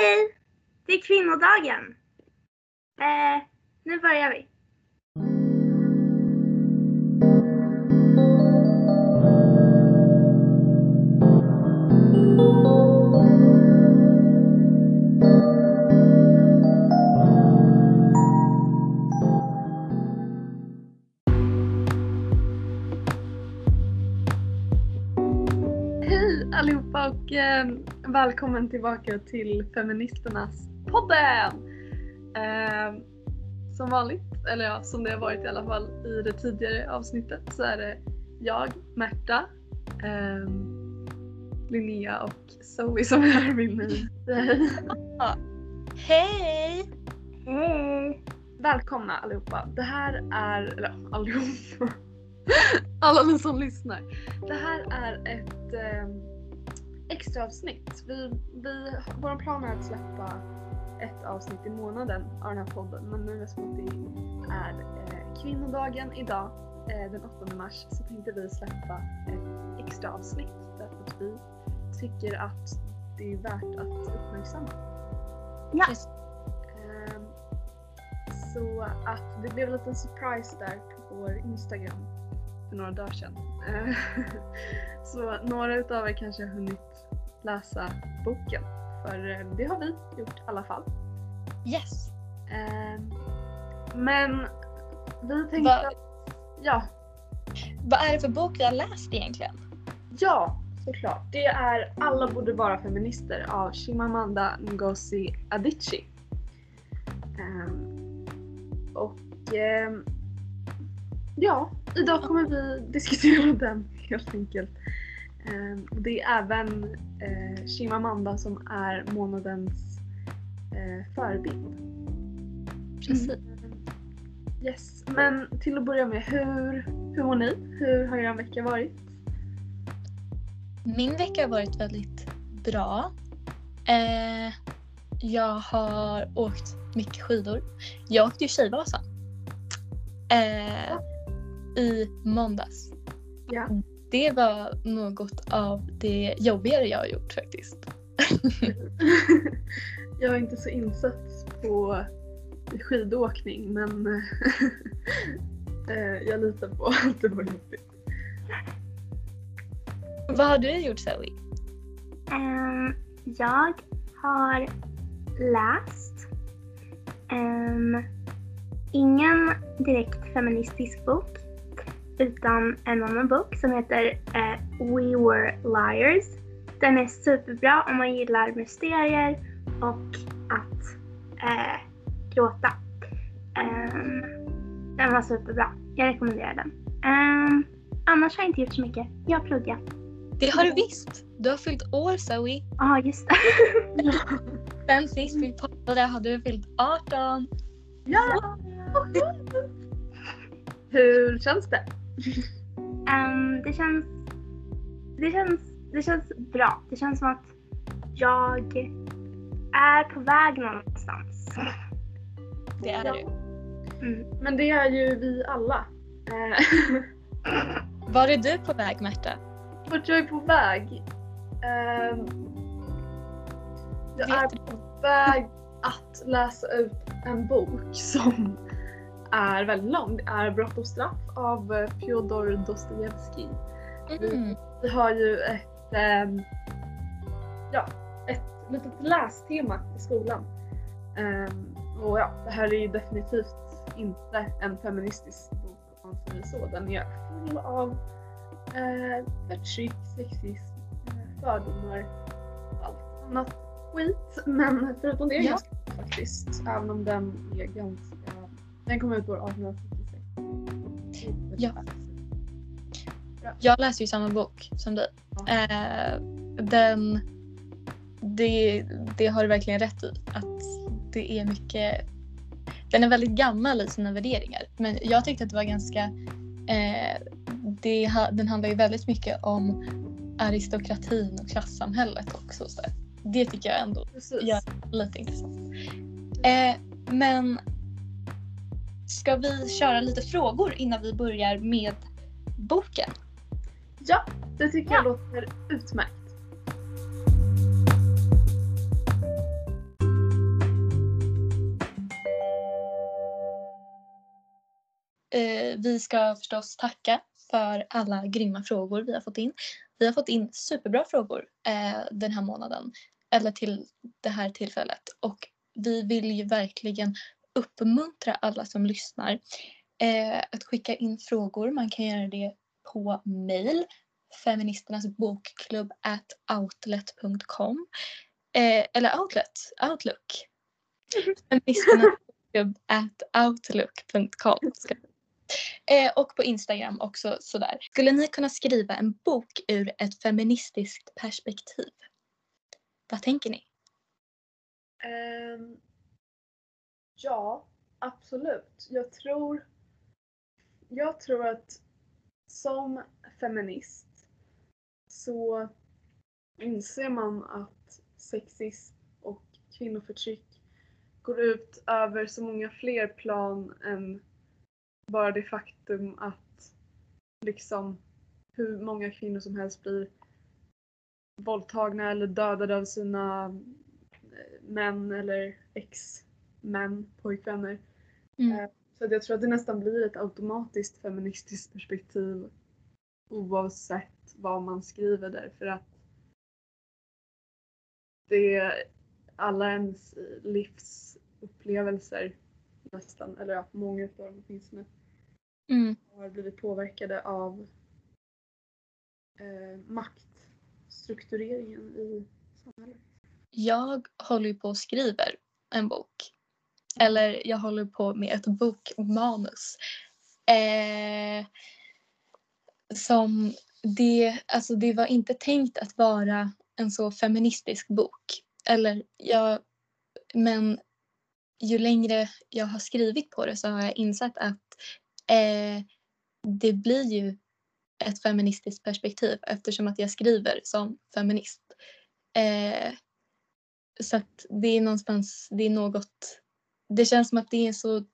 Hej! Det är kvinnodagen. Eh, nu börjar vi. Och eh, välkommen tillbaka till Feministernas podden! Eh, som vanligt, eller ja som det har varit i alla fall i det tidigare avsnittet så är det jag, Märta, eh, Linnea och Zoe som är här med mig. Hej! Hej! Välkomna allihopa! Det här är, eller allihopa, alla ni som lyssnar. Det här är ett eh, extra avsnitt. Vi, vi, vår plan är att släppa ett avsnitt i månaden av den här podden men nu eftersom det är eh, kvinnodagen idag eh, den 8 mars så tänkte vi släppa ett extra avsnitt därför att vi tycker att det är värt att uppmärksamma. Ja. Ehm, så att det blev en liten surprise där på vår Instagram för några dagar sedan. Eh, så några utav er kanske har hunnit läsa boken. För eh, det har vi gjort i alla fall. Yes! Ehm, Men vi tänkte Va- ja, Vad är det för bok vi har läst egentligen? ja såklart. Det är Alla borde vara feminister av Chimamanda Ngozi Adichie. Ehm, och ehm, ja, idag kommer vi diskutera den helt enkelt. Ehm, och det är även eh, Chimamanda som är månadens eh, förebild. Precis. Yes, men till att börja med, hur, hur mår ni? Hur har er vecka varit? Min vecka har varit väldigt bra. Eh, jag har åkt mycket skidor. Jag åkte ju Tjejvasan. Eh, I måndags. Ja. Det var något av det jobbigare jag har gjort faktiskt. jag är inte så insatt på skidåkning men eh, jag litar på att det var jobbigt. Vad har du gjort Zoe? Ehm, jag har läst ehm, ingen direkt feministisk bok utan en annan bok som heter eh, We Were Liars. Den är superbra om man gillar mysterier och att eh, gråta. Ehm, den var superbra. Jag rekommenderar den. Ehm, annars har jag inte gjort så mycket. Jag har pluggat. Det har du visst. Du har fyllt år Zoe. Ja, ah, just det. Sen sist vi poddade har du fyllt 18. Ja! Hur känns det? Ehm, det känns... Det känns, det känns bra. Det känns som att jag är på väg någonstans. Det är Ja. du. Mm. Men det är ju vi alla. Eh, Var är du på väg Märta? Vart jag är på väg? Ehm, jag är på väg att läsa ut en bok som är väldigt lång. Det är Brott och straff av eh, Fjodor Dostojevskij. Mm. Vi har ju ett, ehm, ja, ett litet lästema i skolan. Ehm, och ja, det här är ju definitivt inte en feministisk bok om man säger så. Den är full av eh, förtryck, sexism, eh, fördomar och allt annat skit. Men förutom det är Ja. ganska faktiskt. Även om den är ganska... Den kom ut år 1876. Ja. Jag läser ju samma bok som dig. Ja. Eh, den, det, det har du verkligen rätt i. Att det är mycket... Den är väldigt gammal i sina värderingar. Men jag tyckte att det var ganska... Eh, det, den handlar ju väldigt mycket om aristokratin och klassamhället också. Så det tycker jag ändå Precis. gör lite intressant. Eh, men Ska vi köra lite frågor innan vi börjar med boken? Ja, det tycker ja. jag låter utmärkt. Eh, vi ska förstås tacka för alla grymma frågor vi har fått in. Vi har fått in superbra frågor eh, den här månaden, eller till det här tillfället. Och vi vill ju verkligen uppmuntra alla som lyssnar eh, att skicka in frågor. Man kan göra det på mail feministernas bokklubb at outlet.com eh, eller outlet, outlook. feministernas bokklubb at outlook.com eh, och på Instagram också sådär. Skulle ni kunna skriva en bok ur ett feministiskt perspektiv? Vad tänker ni? Ehm, ja, absolut. Jag tror, jag tror att som feminist så inser man att sexism och kvinnoförtryck går ut över så många fler plan än bara det faktum att liksom hur många kvinnor som helst blir våldtagna eller dödade av sina eh, män eller ex ex-män, pojkvänner. Mm. Eh, Så att jag tror att det nästan blir ett automatiskt feministiskt perspektiv oavsett vad man skriver därför att det är alla ens livsupplevelser nästan, eller ja, många av dem åtminstone, Mm. har blivit påverkade av eh, maktstruktureringen i samhället. Jag håller ju på och skriver en bok. Eller jag håller på med ett bokmanus. Eh, som det, alltså det var inte tänkt att vara en så feministisk bok. Eller jag, men ju längre jag har skrivit på det så har jag insett att eh, det blir ju ett feministiskt perspektiv eftersom att jag skriver som feminist. Eh, så att det är någonstans, det är något, det känns som att det är en så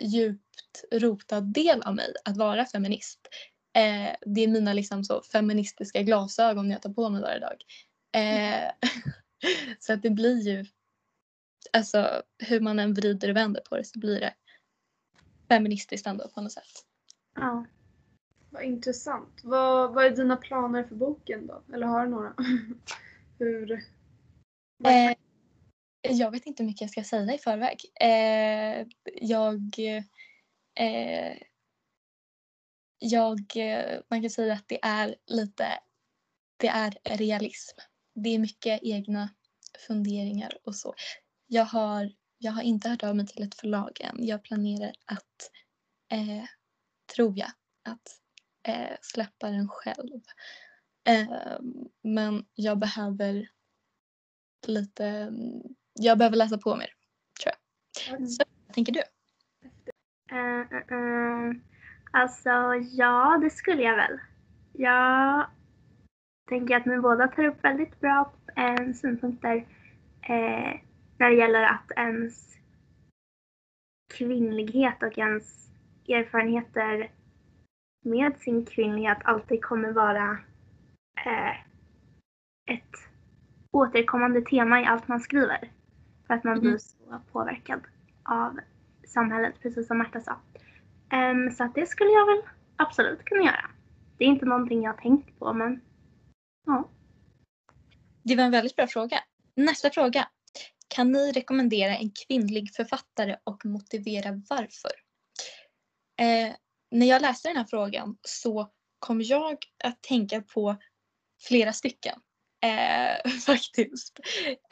djupt rotad del av mig att vara feminist. Eh, det är mina liksom så feministiska glasögon jag tar på mig varje dag. Eh, så att det blir ju, alltså hur man än vrider och vänder på det så blir det feministiskt ändå på något sätt. Ja. Vad intressant. Vad, vad är dina planer för boken då? Eller har du några? Hur? vad är Eh, jag vet inte hur mycket jag ska säga i förväg. Eh, jag, eh, jag, eh, man kan säga att det är lite, det är realism. Det är mycket egna funderingar och så. Jag har, jag har inte hört av mig till ett förlag än. Jag planerar att, eh, tror jag, att eh, släppa den själv. Eh, men jag behöver lite, mm, jag behöver läsa på mer tror jag. Mm. Så vad tänker du? Uh, uh. Alltså, ja, det skulle jag väl. Jag tänker att ni båda tar upp väldigt bra eh, synpunkter eh, när det gäller att ens kvinnlighet och ens erfarenheter med sin kvinnlighet alltid kommer vara eh, ett återkommande tema i allt man skriver. För att man Mhm. blir så påverkad av samhället, precis som Märta sa. Ehm, så att det skulle jag väl absolut kunna göra. Det är inte någonting jag har tänkt på, men ja. Det var en väldigt bra fråga. Nästa fråga. Kan ni rekommendera en kvinnlig författare och motivera varför? Eh, när jag läste den här frågan så kom jag att tänka på flera stycken. Eh, faktiskt.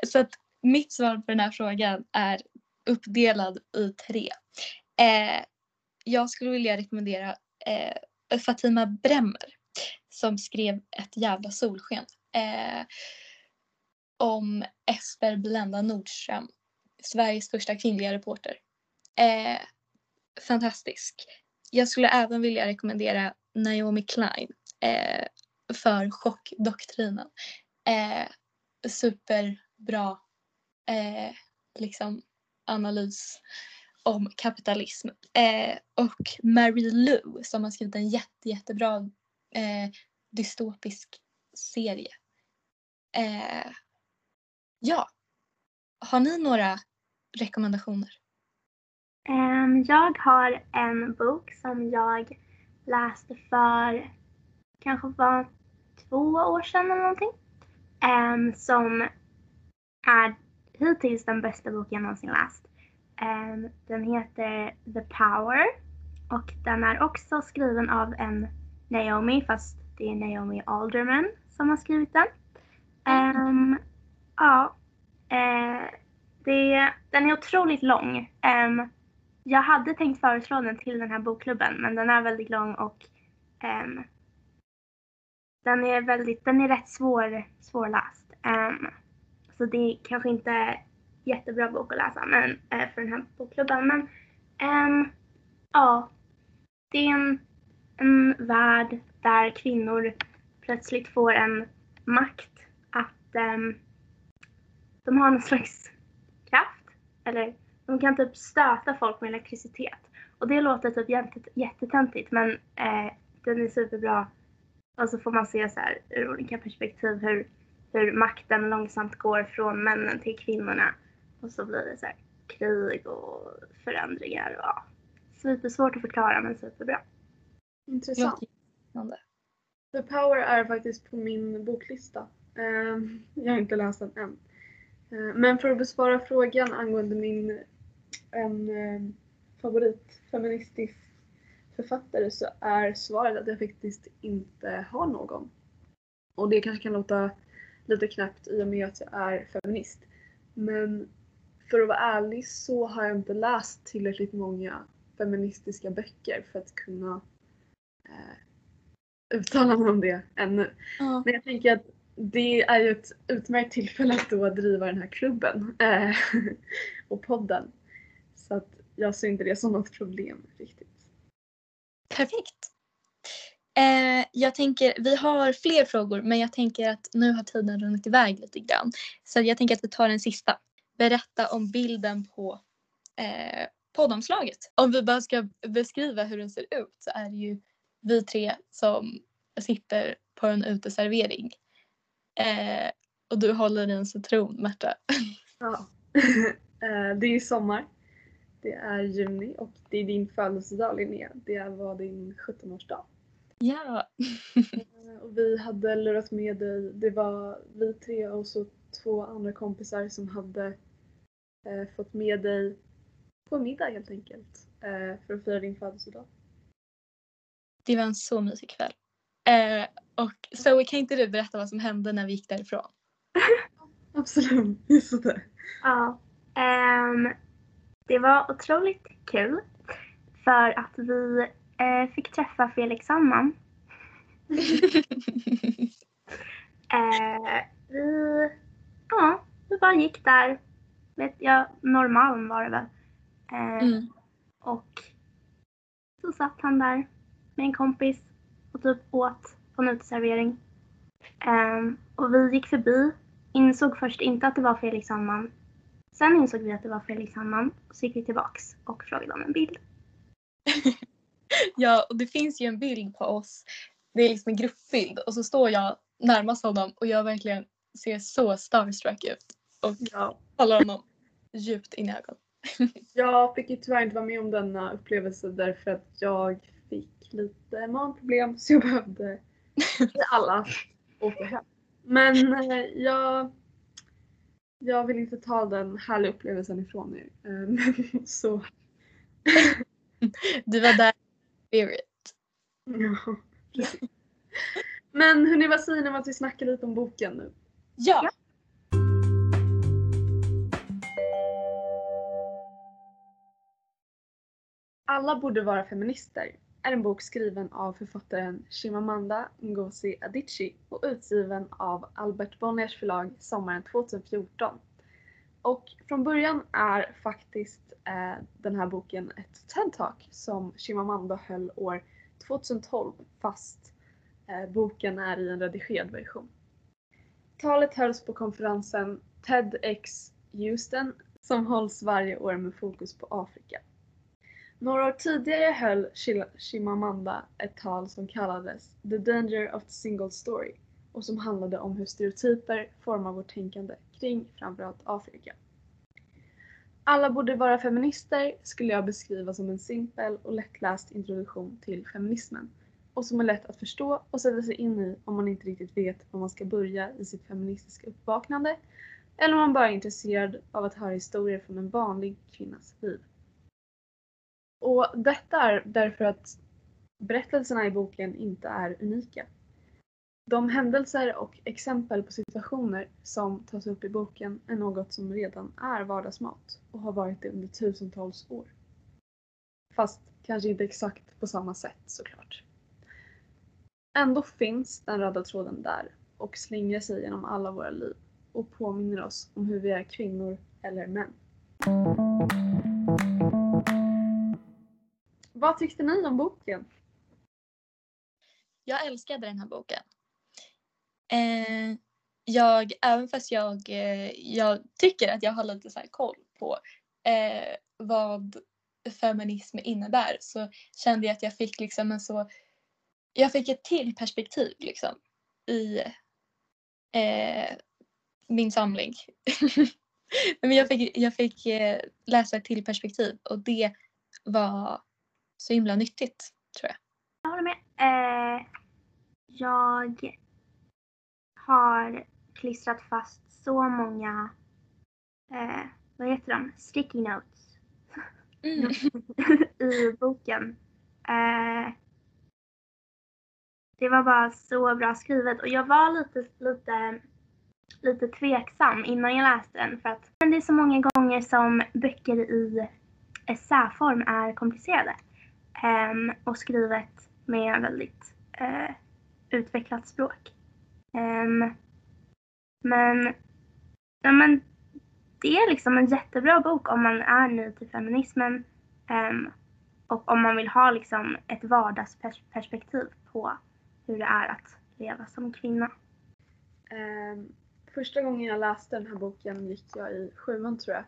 Så att mitt svar på den här frågan är uppdelad i tre. Eh, jag skulle vilja rekommendera eh, Fatima Bremmer som skrev Ett jävla solsken. Eh, om Esper Blenda Nordström, Sveriges första kvinnliga reporter. Eh, fantastisk. Jag skulle även vilja rekommendera Naomi Klein eh, för chockdoktrinen. Eh, superbra eh, liksom analys om kapitalism. Eh, och Mary Lou som har skrivit en jätte, jättebra eh, dystopisk serie. Eh, ja. Har ni några rekommendationer? Ehm, jag har en bok som jag läste för kanske var två år sedan eller någonting. Ehm, som är hittills den bästa bok jag någonsin läst. Ehm, den heter The Power och den är också skriven av en Naomi fast det är Naomi Alderman som har skrivit den. Um, ja, uh, det, den är otroligt lång. Um, jag hade tänkt föreslå den till den här bokklubben men den är väldigt lång och um, den är väldigt, den är rätt svår, svårläst. Um, så det är kanske inte jättebra bok att läsa men, eh, för den här bokklubben. Men um, ja, det är en, en värld där kvinnor plötsligt får en makt att um, de har någon slags kraft. Eller de kan typ stöta folk med elektricitet. Och det låter typ jättetöntigt men eh, den är superbra och så får man se så här ur olika perspektiv hur, hur makten långsamt går från männen till kvinnorna. Och så blir det så här krig och förändringar. Och, ja. Supersvårt att förklara men superbra. Intressant. The Power är faktiskt på min boklista. Ehm, jag har inte läst den än. Ehm, men för att besvara frågan angående min en, ehm, favorit feministisk författare så är svaret att jag faktiskt inte har någon. Och det kanske kan låta lite knäppt i och med att jag är feminist. Men för att vara ärlig så har jag inte läst tillräckligt många feministiska böcker för att kunna eh, uttala mig om det ännu. Ja. Men jag tänker att det är ju ett utmärkt tillfälle att då driva den här klubben eh, och podden. Så att jag ser inte det som något problem riktigt. Perfekt. Eh, jag tänker, vi har fler frågor men jag tänker att nu har tiden runnit iväg lite grann. Så jag tänker att vi tar den sista. Berätta om bilden på eh, poddomslaget. Om vi bara ska beskriva hur den ser ut så är det ju vi tre som sitter på en uteservering. Eh, och du håller i en citron, Märta. Ja. Eh, det är ju sommar. Det är juni och det är din födelsedag Linnea. Det var din 17-årsdag. Ja. Eh, och vi hade lurat med dig, det var vi tre och så två andra kompisar som hade eh, fått med dig på middag helt enkelt eh, för att fira din födelsedag. Det var en så mysig kväll. Eh, och Zoe kan inte du berätta vad som hände när vi gick därifrån? Absolut, just det. Ja. Um, det var otroligt kul för att vi eh, fick träffa Felix Sandman. eh, vi, ja, vi bara gick där. Vet jag, Norrmalm var det väl. Eh, mm. Och så satt han där med en kompis och typ åt på en uteservering. Um, och vi gick förbi, insåg först inte att det var Felix Sandman Sen insåg vi att det var Felix och så gick vi tillbaks och frågade om en bild. ja, och det finns ju en bild på oss. Det är liksom en gruppbild och så står jag närmast honom och jag verkligen ser så starstruck ut och ja. håller honom djupt in i ögonen. jag fick ju tyvärr inte vara med om denna upplevelse därför att jag fick lite magproblem så jag behövde alla åka hem. Men eh, jag jag vill inte ta den härliga upplevelsen ifrån er. Ehm, så. du var där spirit. Ja, precis. Men hörni, vad säger ni om att vi snackar lite om boken nu? Ja! ja. Alla borde vara feminister är en bok skriven av författaren Chimamanda Ngozi Adichie och utgiven av Albert Bonniers förlag sommaren 2014. Och från början är faktiskt Eh, den här boken ett TED-talk som Chimamanda höll år 2012 fast eh, boken är i en redigerad version. Talet hölls på konferensen TEDx Houston som hålls varje år med fokus på Afrika. Några år tidigare höll Chimamanda ett tal som kallades The Danger of the Single Story och som handlade om hur stereotyper formar vårt tänkande kring framförallt Afrika. Alla borde vara feminister skulle jag beskriva som en simpel och lättläst introduktion till feminismen och som är lätt att förstå och sätta sig in i om man inte riktigt vet var man ska börja i sitt feministiska uppvaknande eller om man bara är intresserad av att höra historier från en vanlig kvinnas liv. Och detta är därför att berättelserna i boken inte är unika. De händelser och exempel på situationer som tas upp i boken är något som redan är vardagsmat och har varit det under tusentals år. Fast kanske inte exakt på samma sätt såklart. Ändå finns den röda tråden där och slingrar sig genom alla våra liv och påminner oss om hur vi är kvinnor eller män. Vad tyckte ni om boken? Jag älskade den här boken. Eh, jag, även fast jag, eh, jag tycker att jag har lite så koll på eh, vad feminism innebär så kände jag att jag fick liksom en så jag fick ett till perspektiv liksom i eh, min samling. Men jag fick, jag fick eh, läsa ett till perspektiv och det var så himla nyttigt tror jag. Jag håller med. Eh, jag har klistrat fast så många, eh, vad heter de, sticky notes Mm. i boken. Eh, det var bara så bra skrivet och jag var lite, lite, lite tveksam innan jag läste den för att det är så många gånger som böcker i essäform är komplicerade ehm, och skrivet med väldigt eh, utvecklat språk. Um, men, ja, men det är liksom en jättebra bok om man är ny till feminismen um, och om man vill ha liksom ett vardagsperspektiv på hur det är att leva som kvinna. Um, första gången jag läste den här boken gick jag i sjuan tror jag.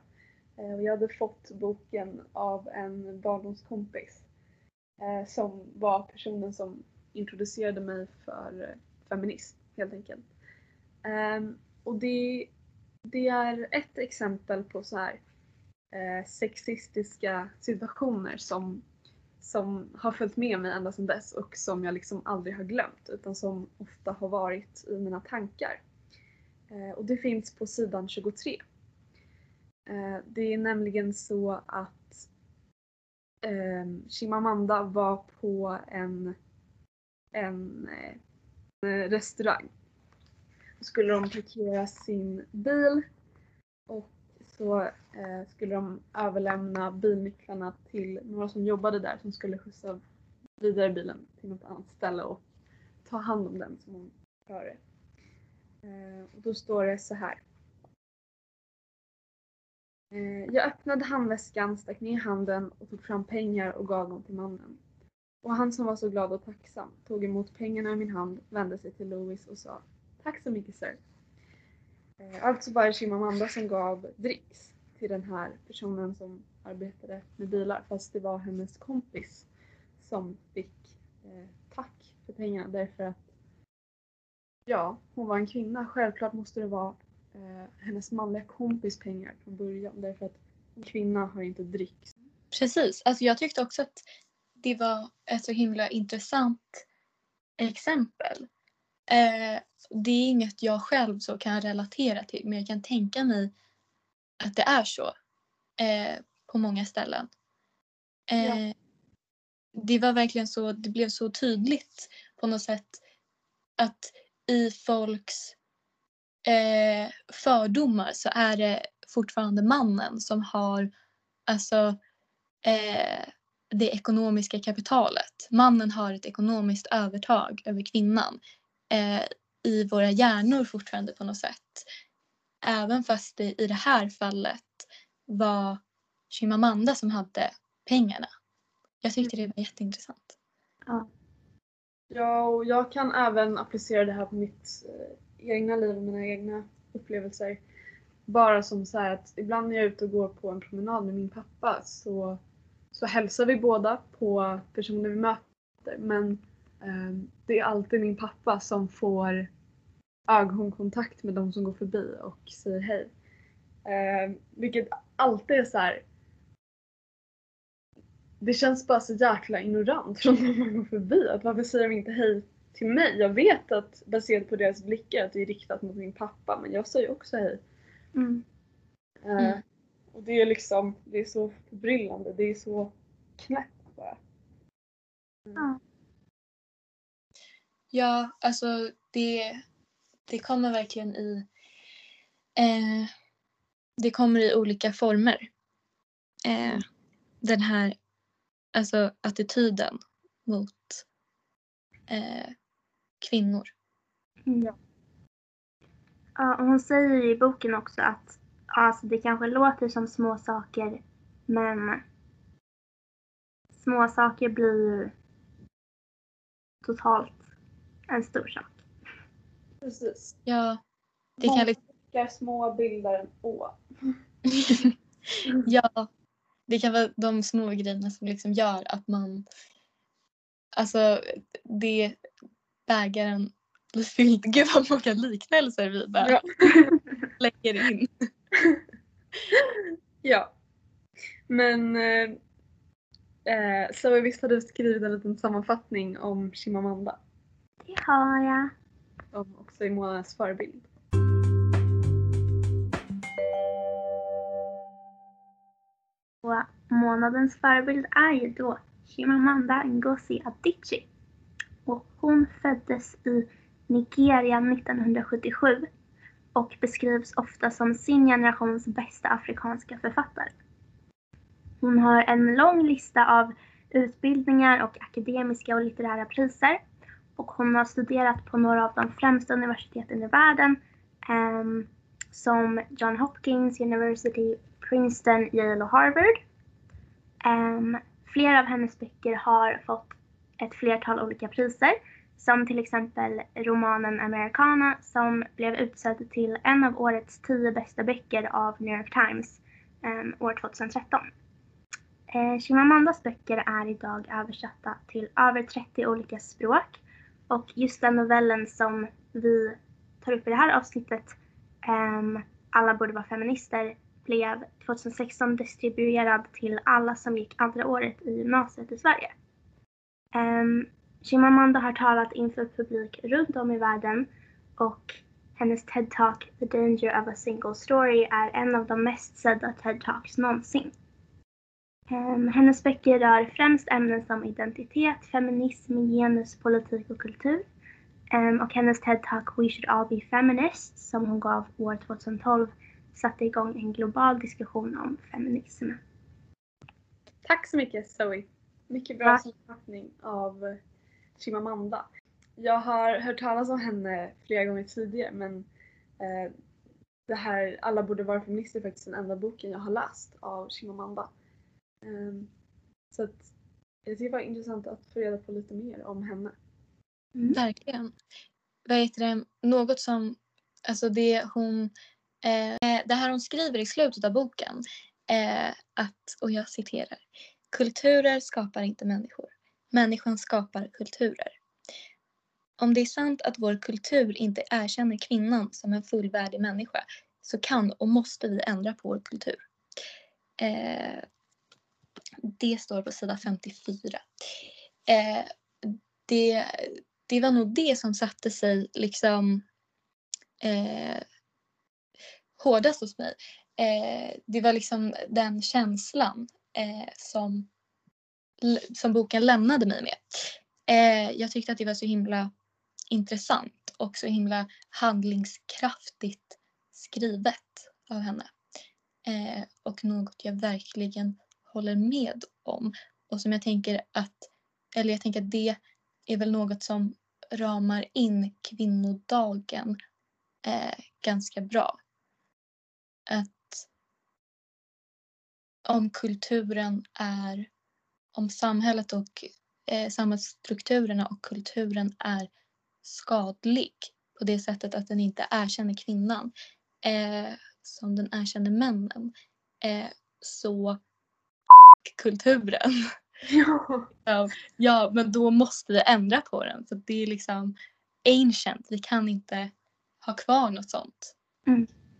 Och jag hade fått boken av en barndomskompis eh, som var personen som introducerade mig för eh, feminism helt enkelt. Um, och det, det är ett exempel på så här eh, sexistiska situationer som som har följt med mig ända sedan dess och som jag liksom aldrig har glömt utan som ofta har varit i mina tankar. Eh, och det finns på sidan 23. Eh, det är nämligen så att eh, Chimamanda var på en, en, en Eh, restaurang. Då skulle de parkera sin bil och så eh, skulle de överlämna bilnycklarna till några som jobbade där som skulle skjutsa vidare bilen till något annat ställe och ta hand om den som hon före. Eh, och då står det så här. Eh, jag öppnade handväskan, stack ner handen och tog fram pengar och gav dem till mannen. Och han som var så glad och tacksam tog emot pengarna i min hand, vände sig till Louis och sa Tack så mycket sir. Eh, alltså var det Chimamanda som gav dricks till den här personen som arbetade med bilar fast det var hennes kompis som fick eh, tack för pengarna därför att ja, hon var en kvinna. Självklart måste det vara eh, hennes manliga kompis pengar från början därför att en kvinna har inte dricks. Precis, alltså jag tyckte också att det var ett så himla intressant exempel. Eh, det är inget jag själv så kan relatera till men jag kan tänka mig att det är så eh, på många ställen. Eh, Ja. Det var verkligen så, det blev så tydligt på något sätt att i folks eh, fördomar så är det fortfarande mannen som har alltså eh, det ekonomiska kapitalet. Mannen har ett ekonomiskt övertag över kvinnan eh, i våra hjärnor fortfarande på något sätt. Även fast det i det här fallet var Chimamanda som hade pengarna. Jag tyckte det var jätteintressant. Ja, och jag kan även applicera det här på mitt eh, egna liv och mina egna upplevelser. Bara som så här att ibland när jag är ute och går på en promenad med min pappa så, så hälsar vi båda på personer vi möter. Men eh, det är alltid min pappa som får ögonkontakt med de som går förbi och säger hej. Eh, vilket alltid är så här. Det känns bara så jäkla ignorant från de man går förbi. Att varför säger de inte hej till mig? Jag vet att baserat på deras blickar att det är riktat mot min pappa men jag säger också hej. Mm. Mm. Och det är liksom, det är så förbryllande. Det är så knäppt bara. Ja. Ja, alltså det, det kommer verkligen i... Eh, det kommer i olika former. Eh, den här alltså attityden mot eh, kvinnor. Mm. Ja, och hon säger i boken också att ja, alltså det kanske låter som små saker men små saker blir ju totalt en stor sak. Precis. Ja, det kan liksom, små bilder än å. ja, det kan vara de små grejerna som liksom gör att man... Alltså, det bägaren blir fylld. Gud vad många liknelser vi bara Ja. lägger in. ja. Men eh, eh, så visst har du skrivit en liten sammanfattning om Chimamanda? Det har jag. Som också är månadens förebild. Och månadens förebild är ju då Chimamanda Ngozi Adichie. Och hon föddes i Nigeria 1977 och beskrivs ofta som sin generations bästa afrikanska författare. Hon har en lång lista av utbildningar och akademiska och litterära priser och hon har studerat på några av de främsta universiteten i världen um, som John Hopkins University, Princeton, Yale och Harvard. Um, flera av hennes böcker har fått ett flertal olika priser som till exempel romanen Americana som blev utsedd till en av årets tio bästa böcker av New York Times ehm, år 2013. Eh, Chimamandas böcker är idag översatta till över 30 olika språk och just den novellen som vi tar upp i det här avsnittet, ehm, Alla borde vara feminister, blev 2016 distribuerad till alla som gick andra året i gymnasiet i Sverige. Ehm, Chimamanda har talat inför publik runt om i världen och hennes TED-talk The Danger of a Single Story är en av de mest sedda TED-talks någonsin. Ehm, hennes böcker rör främst ämnen som identitet, feminism, genus, politik och kultur. Ehm, och hennes TED-talk We should all be feminists som hon gav år 2012 satte igång en global diskussion om feminism. Tack så mycket Zoe. Mycket bra sammanfattning av Chimamanda. Jag har hört talas om henne flera gånger tidigare men eh, det här Alla borde vara feminister är faktiskt den enda boken jag har läst av Chimamanda. Ehm, så att jag tycker det var intressant att få reda på lite mer om henne. Mm. Verkligen. Vad heter det? Något som, alltså det hon, eh, det här hon skriver i slutet av boken, eh, att, och jag citerar, kulturer skapar inte människor. Människan skapar kulturer. Om det är sant att vår kultur inte erkänner kvinnan som en fullvärdig människa så kan och måste vi ändra på vår kultur. Eh, det står på sida 54. Eh, det, det var nog det som satte sig liksom eh, hårdast hos mig. Eh, det var liksom den känslan eh, som, som boken lämnade mig med. Eh, jag tyckte att det var så himla intressant och så himla handlingskraftigt skrivet av henne. Eh, och något jag verkligen håller med om. Och som jag tänker att, eller jag tänker att det är väl något som ramar in kvinnodagen eh, ganska bra. Att om kulturen är, om samhället och eh, samhällsstrukturerna och kulturen är skadlig på det sättet att den inte erkänner kvinnan eh, som den erkänner männen eh, så kulturen. Ja. Ja, men då måste vi ändra på den. För det är liksom ancient. Vi kan inte ha kvar något sånt.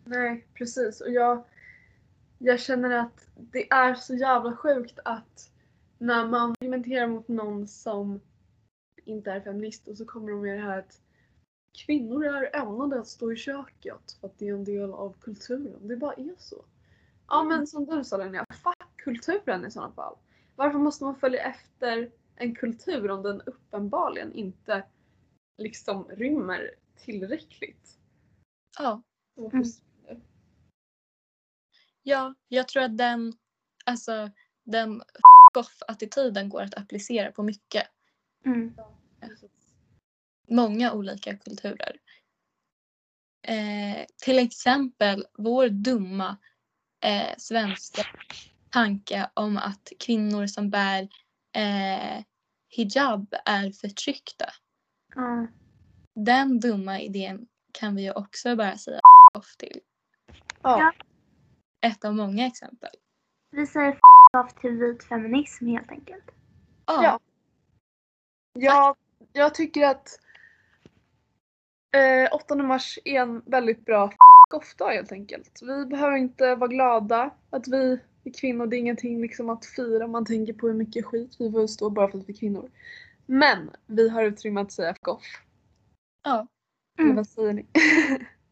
Nej precis och jag, jag känner att det är så jävla sjukt att när man argumenterar mot någon som inte är feminist och så kommer de med det här att kvinnor är ämnade att stå i köket för att det är en del av kulturen. Det bara är så. Ja men som du sa Linnea, fuck kulturen i sådana fall. Varför måste man följa efter en kultur om den uppenbarligen inte liksom rymmer tillräckligt? Ja. Mm. Ja, jag tror att den, alltså, den off-attityden går att applicera på mycket. Mm. Många olika kulturer. Eh, till exempel vår dumma eh, svenska tanke om att kvinnor som bär eh, hijab är förtryckta. Ja. Den dumma idén kan vi ju också bara säga off till. Ja. Ett av många exempel. Vi säger off till vit feminism helt enkelt. Ja. Jag, jag tycker att eh, 8 mars är en väldigt bra off-dag helt enkelt. Vi behöver inte vara glada att vi är kvinnor. Det är ingenting liksom att fira. Man tänker på hur mycket skit vi får stå bara för att vi är kvinnor. Men vi har utrymme att säga f off. Ja. Mm. vad säger ni?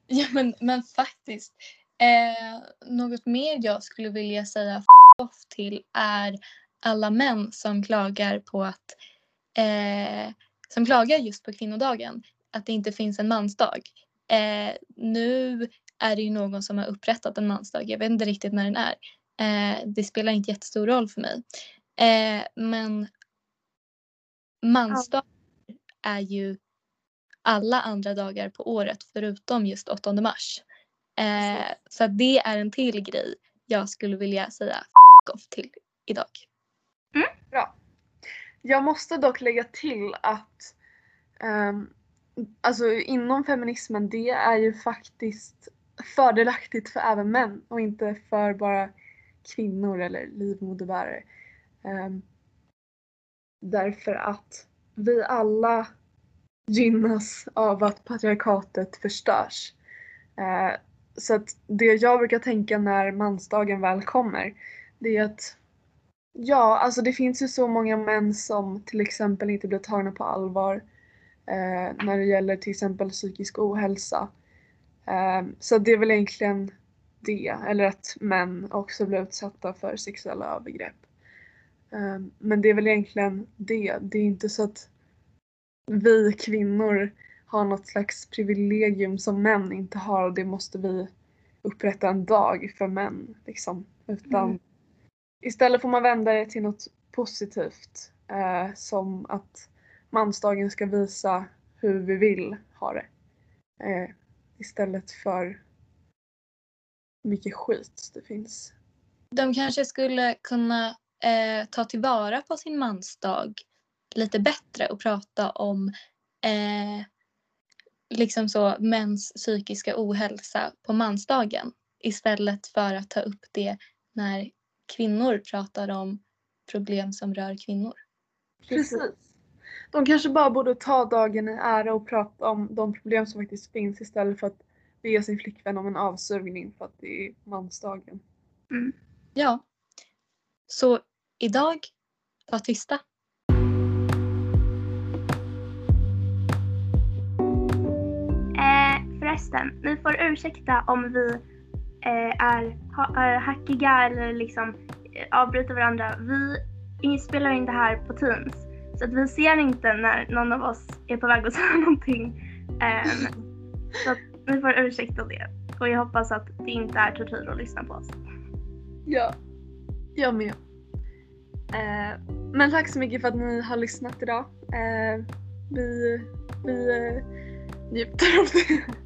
Ja men, men faktiskt. Eh, något mer jag skulle vilja säga off till är alla män som klagar på att eh, som klagar just på kvinnodagen att det inte finns en mansdag. Eh, nu är det ju någon som har upprättat en mansdag. Jag vet inte riktigt när den är. Eh, det spelar inte jättestor roll för mig. Eh, men mansdag är ju alla andra dagar på året förutom just 8 mars. Eh, så det är en till grej jag skulle vilja säga off till idag. Mm, jag måste dock lägga till att um, alltså inom feminismen det är ju faktiskt fördelaktigt för även män och inte för bara kvinnor eller livmoderbärare. Um, därför att vi alla gynnas av att patriarkatet förstörs. Uh, så att det jag brukar tänka när mansdagen väl kommer det är att Ja, alltså det finns ju så många män som till exempel inte blir tagna på allvar eh, när det gäller till exempel psykisk ohälsa. Eh, så det är väl egentligen det, eller att män också blir utsatta för sexuella övergrepp. Eh, men det är väl egentligen det. Det är inte så att vi kvinnor har något slags privilegium som män inte har och det måste vi upprätta en dag för män. Liksom. Utan Mm. Istället får man vända det till något positivt. Eh, som att mansdagen ska visa hur vi vill ha det. Eh, istället för hur mycket skit det finns. De kanske skulle kunna eh, ta tillvara på sin mansdag lite bättre och prata om eh, liksom så mäns psykiska ohälsa på mansdagen istället för att ta upp det när kvinnor pratar om problem som rör kvinnor. Precis. De kanske bara borde ta dagen i ära och prata om de problem som faktiskt finns istället för att be sin flickvän om en avsugning för att det är mansdagen. Mm. Ja. Så idag, var tysta. Eh, förresten, ni får ursäkta om vi Eh, är, är eh, hackiga eller liksom eh, avbryter varandra. Vi spelar in det här på Teams. Så att vi ser inte när någon av oss är på väg att säga någonting. Ehm, så att ni får ursäkta det. Och jag hoppas att det inte är tortyr att lyssna på oss. Ja, jag med. Eh, men tack så mycket för att ni har lyssnat idag. Eh, vi vi eh, njuter av det.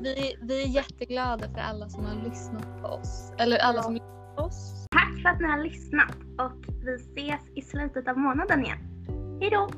Vi, vi är jätteglada för alla som har lyssnat på oss. Eller alla Ja. som lyssnat på oss. Tack för att ni har lyssnat och vi ses i slutet av månaden igen. Hejdå!